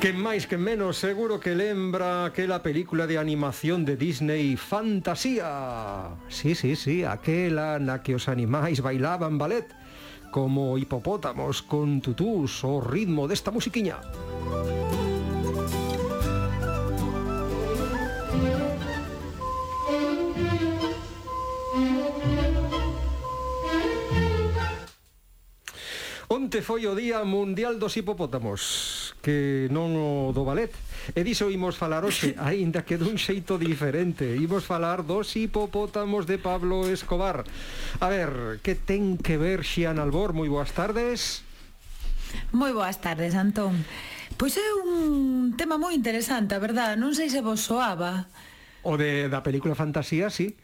Que máis que menos seguro que lembra aquela película de animación de Disney Fantasía. Sí, sí, sí, aquela na que os animais bailaban ballet como hipopótamos con tutús o ritmo desta musiquiña. Onte foi o Día Mundial dos Hipopótamos que non o do ballet. E diso imos falar hoxe, aínda que dun xeito diferente. Imos falar dos hipopótamos de Pablo Escobar. A ver, que ten que ver Xian Albor? Moi boas tardes. Moi boas tardes, Antón. Pois é un tema moi interesante, a verdad. Non sei se vos soaba. O de, da película fantasía, sí.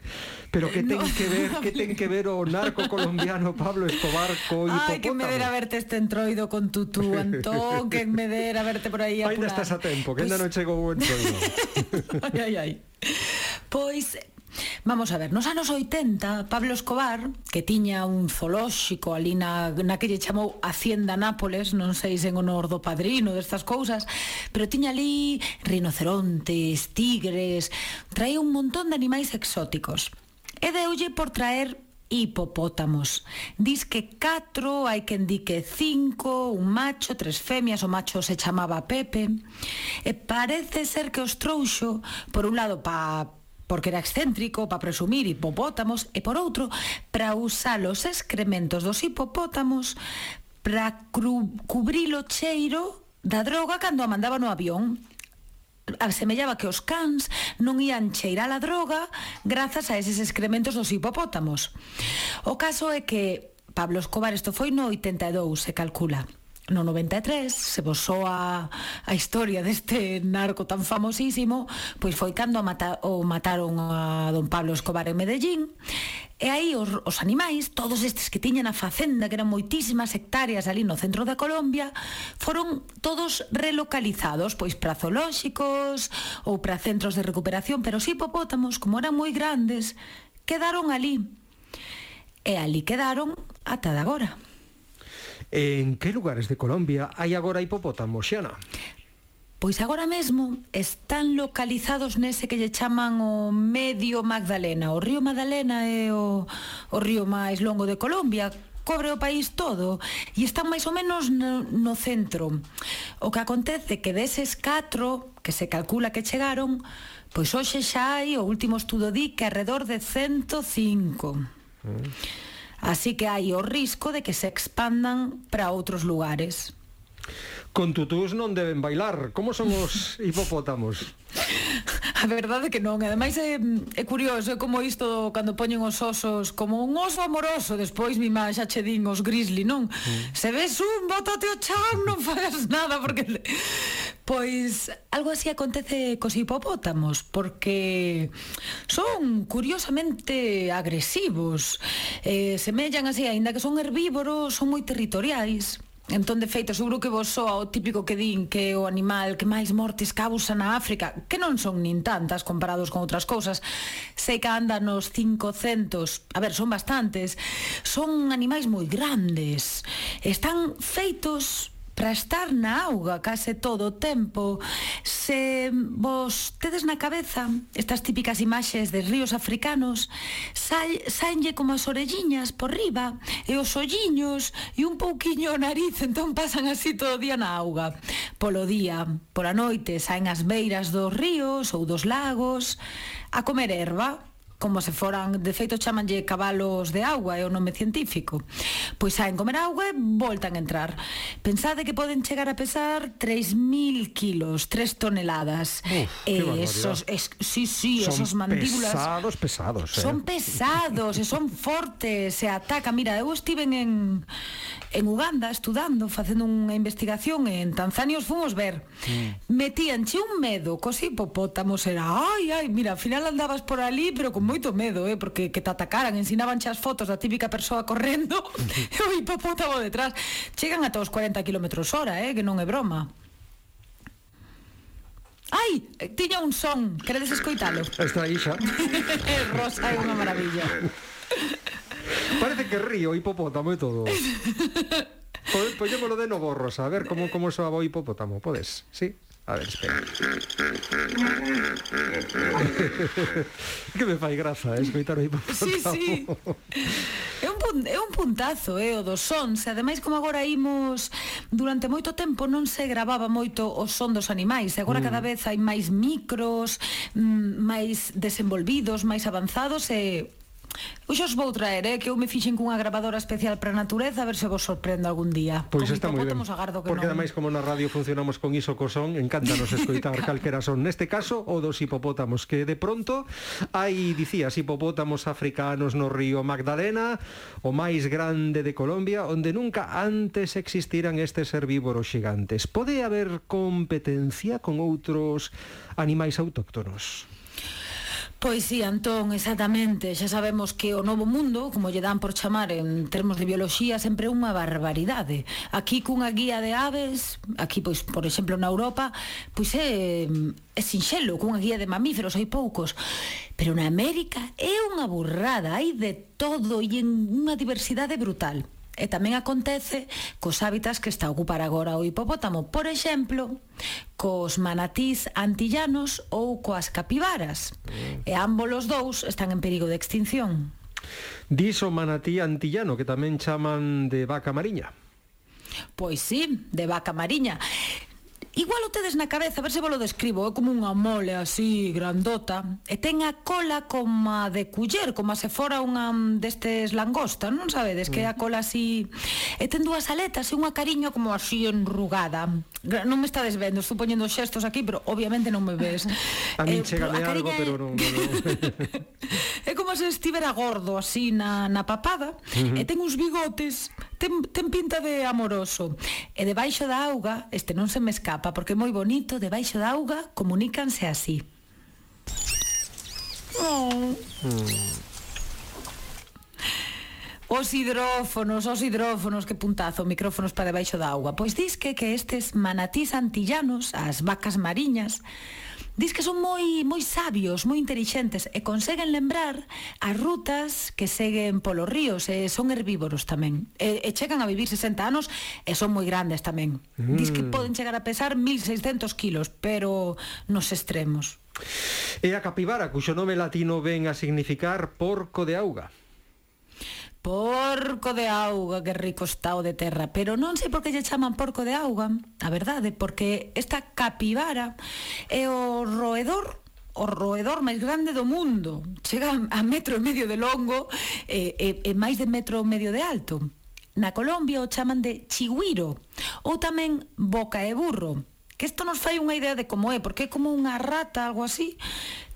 Pero que eh, ten no. que ver, que ten que ver o narco colombiano Pablo Escobar co Ai, que me dera verte este entroido con tutú, Antón, que me dera verte por aí Ainda estás a tempo, que ainda pues... non chegou o entroido. ai, ai, ai. Pois Vamos a ver, nos anos 80, Pablo Escobar, que tiña un zoolóxico ali na, na que lle chamou Hacienda Nápoles, non sei se en honor do padrino destas cousas, pero tiña ali rinocerontes, tigres, traía un montón de animais exóticos. E deulle por traer hipopótamos. Diz que catro, hai quen di que cinco, un macho, tres femias, o macho se chamaba Pepe. E parece ser que os trouxo, por un lado, pa porque era excéntrico para presumir hipopótamos e por outro para usar os excrementos dos hipopótamos para cubrir o cheiro da droga cando a mandaba no avión asemellaba que os cans non ían cheirar a droga grazas a eses excrementos dos hipopótamos. O caso é que Pablo Escobar, isto foi no 82, se calcula no 93, se vos soa a historia deste narco tan famosísimo, pois foi cando mata, o mataron a don Pablo Escobar en Medellín, e aí os, os animais, todos estes que tiñan a facenda, que eran moitísimas hectáreas ali no centro da Colombia, foron todos relocalizados, pois para zoolóxicos ou para centros de recuperación, pero os hipopótamos, como eran moi grandes, quedaron ali. E ali quedaron ata de agora. En que lugares de Colombia hai agora hipopótamos, Xana? Pois agora mesmo están localizados nese que lle chaman o Medio Magdalena. O río Magdalena é o, o río máis longo de Colombia, cobre o país todo e están máis ou menos no, no centro. O que acontece que deses catro que se calcula que chegaron, pois hoxe xa hai, o último estudo di que alrededor de 105. Mm. Así que hai o risco de que se expandan para outros lugares. Con tutús non deben bailar. Como son os hipopótamos? A verdade que non, ademais é, é curioso, é como isto cando poñen os osos como un oso amoroso, despois mi má xa che din os grizzly, non? Mm. Se ves un, bótate o chan, non fagas nada porque Pois algo así acontece cos hipopótamos porque son curiosamente agresivos, eh, semellan así, aínda que son herbívoros, son moi territoriais. Entón, de feito, seguro que vos soa o típico que din que o animal que máis mortes causa na África, que non son nin tantas comparados con outras cousas, sei que anda nos 500, a ver, son bastantes, son animais moi grandes, están feitos para estar na auga case todo o tempo. Se vos tedes na cabeza estas típicas imaxes de ríos africanos, saenlle como as orelliñas por riba e os olliños e un pouquiño o nariz, entón pasan así todo o día na auga. Polo día, pola noite, saen as beiras dos ríos ou dos lagos a comer erva como se foran, de feito chamanlle cabalos de agua, é o nome científico. Pois saen comer agua e voltan a entrar. Pensade que poden chegar a pesar 3.000 kilos, 3 toneladas. Uf, eh, esos, es, sí, sí, son esos mandíbulas... pesados, pesados. Eh? Son pesados, e son fortes, se ataca. Mira, eu estive en, en Uganda estudando, facendo unha investigación en Tanzania, os fomos ver. Mm. Metíanche un medo cos hipopótamos, era, ai, ai, mira, al final andabas por ali, pero como moito medo, eh, porque que te atacaran, ensinaban as fotos da típica persoa correndo e o hipopótamo detrás. Chegan ata os 40 km hora, eh, que non é broma. Ai, tiña un son, queredes escoitalo? Está aí xa. Rosa é unha maravilla. Parece que río hipopótamo e todo. Pois poñémolo de novo, Rosa, a ver como como soaba o hipopótamo, podes? Sí. A ver, espera. que me fai graza eh, escoitar o hipopótamo. Sí, sí. É un, pun, é un puntazo, é eh, o dos sons. Ademais, como agora imos... Durante moito tempo non se gravaba moito o son dos animais. Agora mm. cada vez hai máis micros, mm, máis desenvolvidos, máis avanzados e Pois hoxe os vou traer, eh, que eu me fixen cunha grabadora especial para a natureza, a ver se vos sorprendo algún día. Pois está moi ben. Agardo que Porque non... ademais como na radio funcionamos con iso co son, encántanos escoitar calquera son. Neste caso, o dos hipopótamos, que de pronto hai, dicías, hipopótamos africanos no río Magdalena, o máis grande de Colombia, onde nunca antes existiran estes herbívoros xigantes. Pode haber competencia con outros animais autóctonos? Pois sí, Antón, exactamente. Xa sabemos que o novo mundo, como lle dan por chamar en termos de bioloxía, sempre é unha barbaridade. Aquí cunha guía de aves, aquí pois, por exemplo, na Europa, pois é é sinxelo, cunha guía de mamíferos hai poucos, pero na América é unha burrada, hai de todo e en unha diversidade brutal. E tamén acontece cos hábitats que está a ocupar agora o hipopótamo, por exemplo, cos manatís antillanos ou coas capibaras. E ambos os dous están en perigo de extinción. Diso manatí antillano, que tamén chaman de vaca mariña. Pois sí, de vaca mariña. Igual o tedes na cabeza, a ver se vos lo describo, é como unha mole así, grandota, e ten a cola como a de culler, como se fora unha destes langosta, non sabedes, que é a mm. cola así... E ten dúas aletas e unha cariño como así enrugada. Non me estades vendo, estou poñendo xestos aquí, pero obviamente non me ves. A min eh, chegame algo, pero non... non, non. é como se estivera gordo así na, na papada, uh -huh. e ten uns bigotes ten, ten pinta de amoroso. E debaixo da auga, este non se me escapa porque é moi bonito, debaixo da auga comunícanse así. Oh. Mm. Os hidrófonos, os hidrófonos, que puntazo, micrófonos para debaixo da auga. Pois disque que estes manatís antillanos, as vacas mariñas, Diz que son moi moi sabios, moi intelixentes e conseguen lembrar as rutas que seguen polos ríos e son herbívoros tamén. E, e chegan a vivir 60 anos e son moi grandes tamén. Mm. Diz que mm. poden chegar a pesar 1600 kilos, pero nos extremos. E a capibara, cuxo nome latino ven a significar porco de auga. Porco de auga, que rico está o de terra. Pero non sei por que lle chaman porco de auga A verdade, porque esta capivara É o roedor o roedor máis grande do mundo. Chega a metro e medio de longo e, e, e máis de metro e medio de alto. Na Colombia o chaman de chigüiro ou tamén boca e burro, que isto nos fai unha idea de como é, porque é como unha rata, algo así,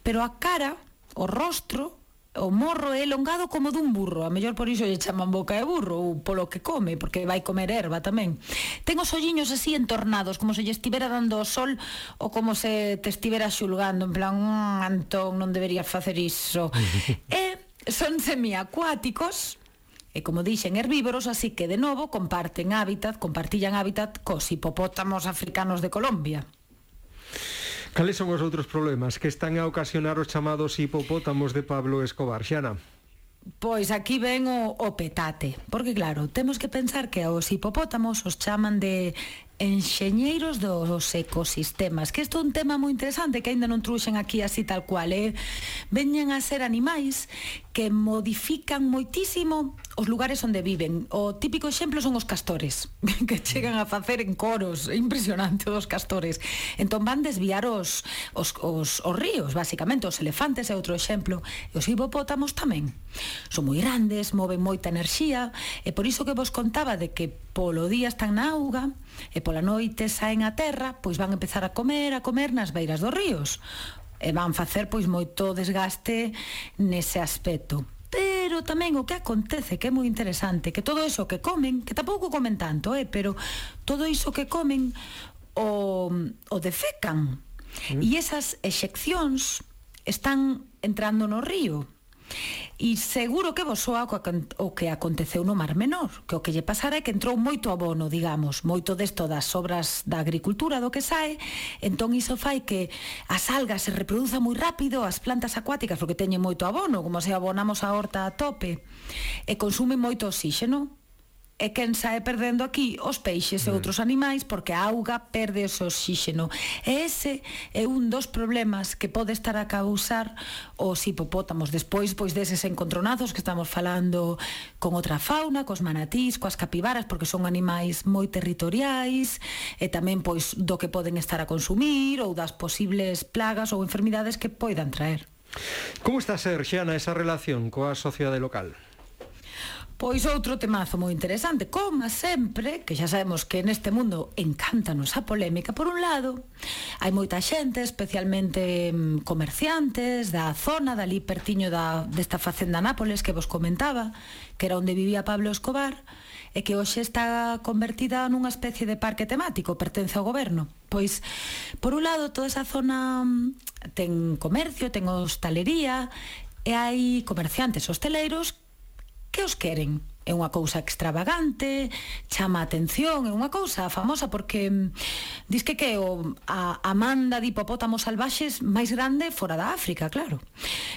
pero a cara, o rostro, o morro é elongado como dun burro, a mellor por iso lle chaman boca de burro ou polo que come, porque vai comer erva tamén. Ten os olliños así entornados, como se lle estivera dando o sol ou como se te estivera xulgando, en plan, mmm, Antón, non deberías facer iso. e son semiacuáticos, e como dixen herbívoros, así que de novo comparten hábitat, compartillan hábitat cos hipopótamos africanos de Colombia. Cales son os outros problemas que están a ocasionar os chamados hipopótamos de Pablo Escobar, Xana? Pois aquí ven o, o petate, porque claro, temos que pensar que os hipopótamos os chaman de enxeñeiros dos ecosistemas, que isto é un tema moi interesante que aínda non truxen aquí así tal cual, eh? veñen a ser animais que modifican moitísimo os lugares onde viven. O típico exemplo son os castores, que chegan a facer en coros, é impresionante os castores. Entón van desviar os, os, os, os ríos, basicamente, os elefantes é outro exemplo, e os hipopótamos tamén. Son moi grandes, moven moita enerxía, e por iso que vos contaba de que polo día están na auga, E pola noite saen a terra, pois van empezar a comer, a comer nas beiras dos ríos. E van facer pois moito desgaste nese aspecto. Pero tamén o que acontece, que é moi interesante, que todo iso que comen, que tampouco comen tanto, eh, pero todo iso que comen o, o defecan. Mm. E esas execcións están entrando no río E seguro que vos soa o que aconteceu no Mar Menor, que o que lle pasara é que entrou moito abono, digamos, moito desto das obras da agricultura do que sae, entón iso fai que as algas se reproduzan moi rápido, as plantas acuáticas, porque teñen moito abono, como se abonamos a horta a tope, e consumen moito oxígeno, e quen sae perdendo aquí os peixes mm. e outros animais porque a auga perde o oxígeno. E ese é un dos problemas que pode estar a causar os hipopótamos despois pois deses encontronazos que estamos falando con outra fauna, cos manatís, coas capibaras, porque son animais moi territoriais e tamén pois do que poden estar a consumir ou das posibles plagas ou enfermidades que poidan traer. Como está a ser, Xana, esa relación coa sociedade local? Pois outro temazo moi interesante, como sempre, que xa sabemos que neste mundo encántanos a polémica, por un lado, hai moita xente, especialmente mm, comerciantes da zona, dali pertiño da, desta facenda Nápoles que vos comentaba, que era onde vivía Pablo Escobar, e que hoxe está convertida nunha especie de parque temático, pertence ao goberno. Pois, por un lado, toda esa zona mm, ten comercio, ten hostalería, e hai comerciantes hosteleiros que os queren? É unha cousa extravagante, chama a atención, é unha cousa famosa porque mm, dis que que é o, a, a manda de hipopótamos salvaxes máis grande fora da África, claro.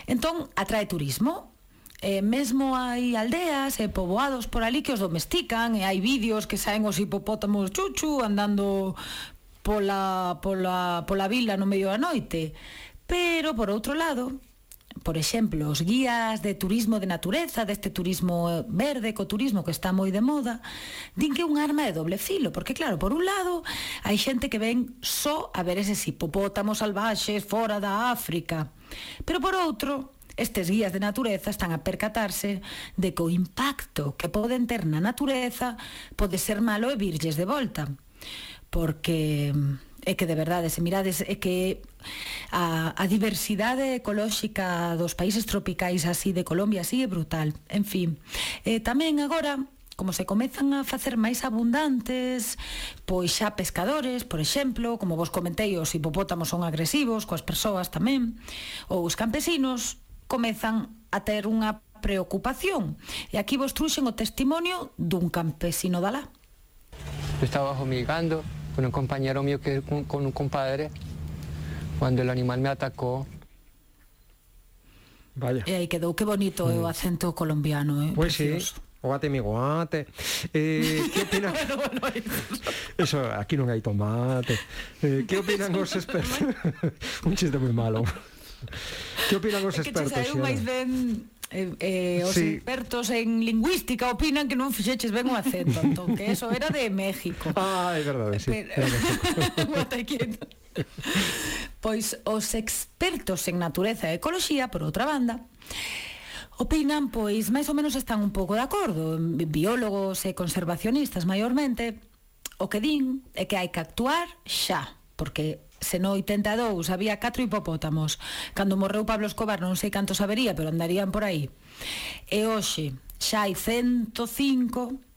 Entón, atrae turismo, eh, mesmo hai aldeas e eh, poboados por ali que os domestican e hai vídeos que saen os hipopótamos chuchu andando pola, pola, pola vila no medio da noite. Pero, por outro lado, por exemplo, os guías de turismo de natureza, deste turismo verde, ecoturismo que está moi de moda, din que é un arma de doble filo, porque claro, por un lado, hai xente que ven só a ver eses hipopótamos salvaxes fora da África, pero por outro, Estes guías de natureza están a percatarse de que o impacto que poden ter na natureza pode ser malo e virlles de volta. Porque é que de verdade, se mirades, é que a, a diversidade ecolóxica dos países tropicais así de Colombia así é brutal. En fin, eh, tamén agora como se comezan a facer máis abundantes, pois xa pescadores, por exemplo, como vos comentei, os hipopótamos son agresivos coas persoas tamén, ou os campesinos comezan a ter unha preocupación. E aquí vos truxen o testimonio dun campesino da lá. Eu estaba migando con un compañero mío que con, con un compadre cuando el animal me atacó. Vaya. E aí quedou que bonito mm. o acento colombiano, eh? Pues sí. O guate mi guate. Eh, que opina? bueno, bueno, eso, aquí non hai tomate. Eh, que opinan os expertos? un chiste moi malo. Que opinan os expertos? Que Eh, eh, os sí. expertos en lingüística opinan que non fixeches ben o acento, entón, que eso era de México. Ah, é verdade, sí. Pero... pois os expertos en natureza e ecoloxía, por outra banda, opinan, pois, máis ou menos están un pouco de acordo, biólogos e conservacionistas maiormente, o que din é que hai que actuar xa, porque se no 82 había catro hipopótamos. Cando morreu Pablo Escobar non sei cantos habería, pero andarían por aí. E hoxe xa hai 105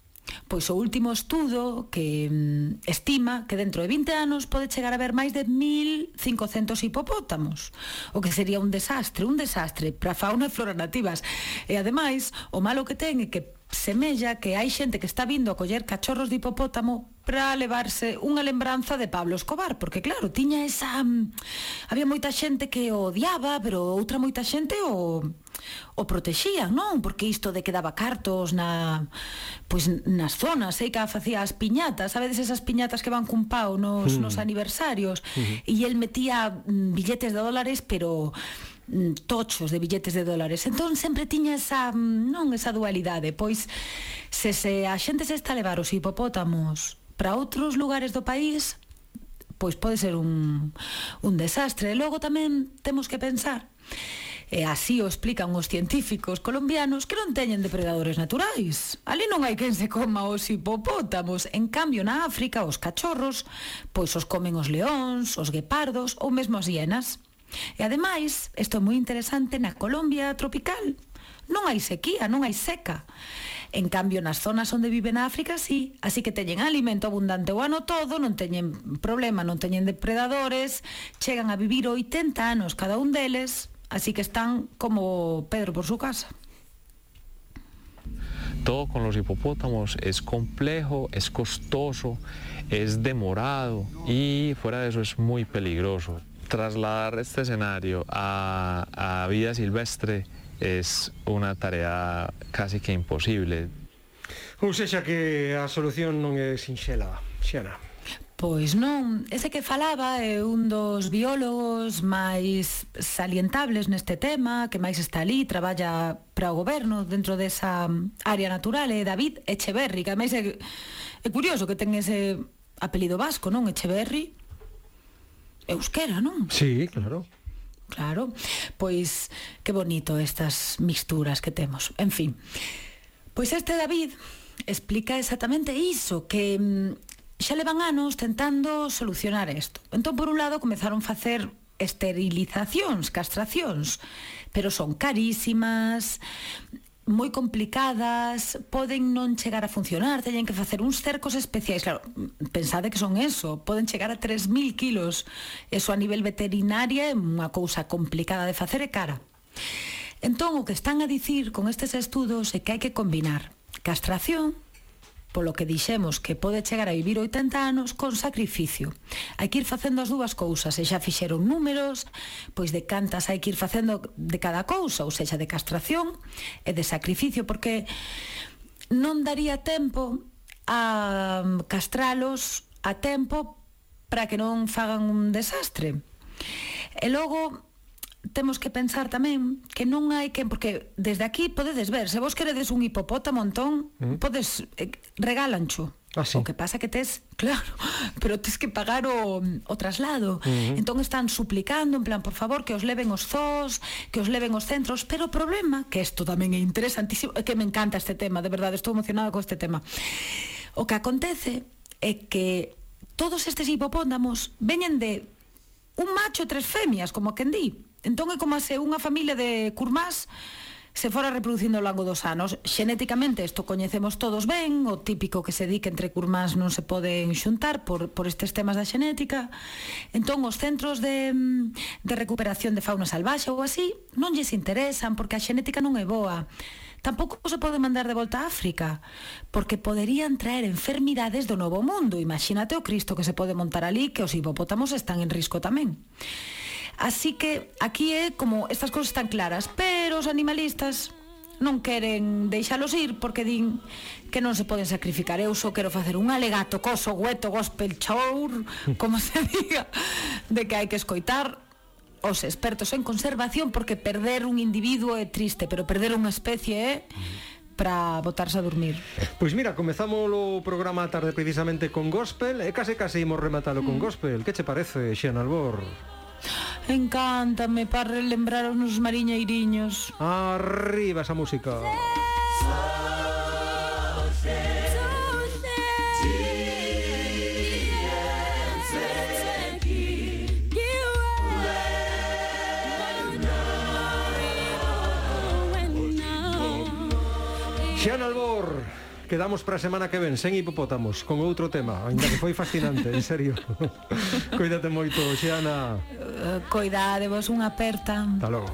Pois o último estudo que mm, estima que dentro de 20 anos pode chegar a haber máis de 1500 hipopótamos, o que sería un desastre, un desastre para fauna e flora nativas. E ademais, o malo que ten é que semella que hai xente que está vindo a coller cachorros de hipopótamo para levarse unha lembranza de Pablo Escobar, porque claro, tiña esa mm, había moita xente que o odiaba, pero outra moita xente o o protexía, non? Porque isto de que daba cartos na pois nas zonas, eh, sei que facía as piñatas, sabedes esas piñatas que van cun pau nos mm. nos hmm. aniversarios, mm -hmm. e el metía mm, billetes de dólares, pero Mm, tochos de billetes de dólares. Entón sempre tiña esa, mm, non, esa dualidade. Pois se se a xente se está a levar os hipopótamos para outros lugares do país, pois pode ser un, un desastre. E logo tamén temos que pensar E así o explican os científicos colombianos que non teñen depredadores naturais. Ali non hai quen se coma os hipopótamos. En cambio, na África, os cachorros, pois os comen os leóns, os guepardos ou mesmo as hienas. E ademais, isto é moi interesante, na Colombia tropical non hai sequía, non hai seca. En cambio, nas zonas onde viven na África, sí. Así que teñen alimento abundante o ano todo, non teñen problema, non teñen depredadores, chegan a vivir 80 anos cada un deles, así que están como Pedro por su casa. Todo con los hipopótamos es complejo, es costoso, es demorado y fuera de eso es muy peligroso trasladar este escenario a, a vida silvestre es una tarea casi que imposible. Ou sexa que a solución non é sinxela, Xiana. Pois non, ese que falaba é un dos biólogos máis salientables neste tema, que máis está ali, traballa para o goberno dentro desa área natural, é David Echeverri, que ademais é, é curioso que ten ese apelido vasco, non? Echeverri, euskera, non? Sí, claro. Claro, pois que bonito estas mixturas que temos. En fin, pois este David explica exactamente iso, que mm, xa levan anos tentando solucionar isto. Entón, por un lado, comezaron a facer esterilizacións, castracións, pero son carísimas, moi complicadas, poden non chegar a funcionar, teñen que facer uns cercos especiais. Claro, pensade que son eso, poden chegar a 3.000 kilos. Eso a nivel veterinaria é unha cousa complicada de facer e cara. Entón, o que están a dicir con estes estudos é que hai que combinar castración polo que dixemos que pode chegar a vivir 80 anos con sacrificio. Hai que ir facendo as dúas cousas, e xa fixeron números, pois de cantas hai que ir facendo de cada cousa, ou seja, de castración e de sacrificio, porque non daría tempo a mm, castralos a tempo para que non fagan un desastre. E logo temos que pensar tamén que non hai quen, porque desde aquí podedes ver, se vos queredes un hipopótamo montón, mm. podes, eh, regalancho. Ah, sí. O que pasa que tes, claro, pero tes que pagar o, o traslado. Uh -huh. Entón están suplicando, en plan, por favor, que os leven os zoos, que os leven os centros, pero o problema, que isto tamén é interesantísimo, que me encanta este tema, de verdade, estou emocionada con este tema. O que acontece é que todos estes hipopótamos veñen de un macho e tres femias, como quen di. Entón é como se unha familia de curmás se fora reproducindo ao longo dos anos. Xenéticamente, isto coñecemos todos ben, o típico que se di que entre curmás non se poden xuntar por, por estes temas da xenética. Entón, os centros de, de recuperación de fauna salvaxe ou así non lles interesan porque a xenética non é boa. Tampouco se pode mandar de volta a África, porque poderían traer enfermidades do novo mundo. Imagínate o Cristo que se pode montar ali, que os hipopótamos están en risco tamén. Así que aquí é como estas cousas están claras, pero os animalistas non queren deixalos ir porque din que non se poden sacrificar. Eu só quero facer un alegato, coso, gueto, gospel, chour, como se diga, de que hai que escoitar os expertos en conservación porque perder un individuo é triste, pero perder unha especie é para botarse a dormir. Pois mira, comezamos o programa a tarde precisamente con gospel e case case imos rematalo mm. con gospel. Que che parece, Xena Albor? Encántame para relembrar uns mariñeiriños. Arriba esa música. Xan Albor, quedamos para a semana que ven sen hipopótamos con outro tema, ainda que foi fascinante, en serio. Cuídate moito, Xiana. Eh, coidade vos unha aperta. Hasta logo.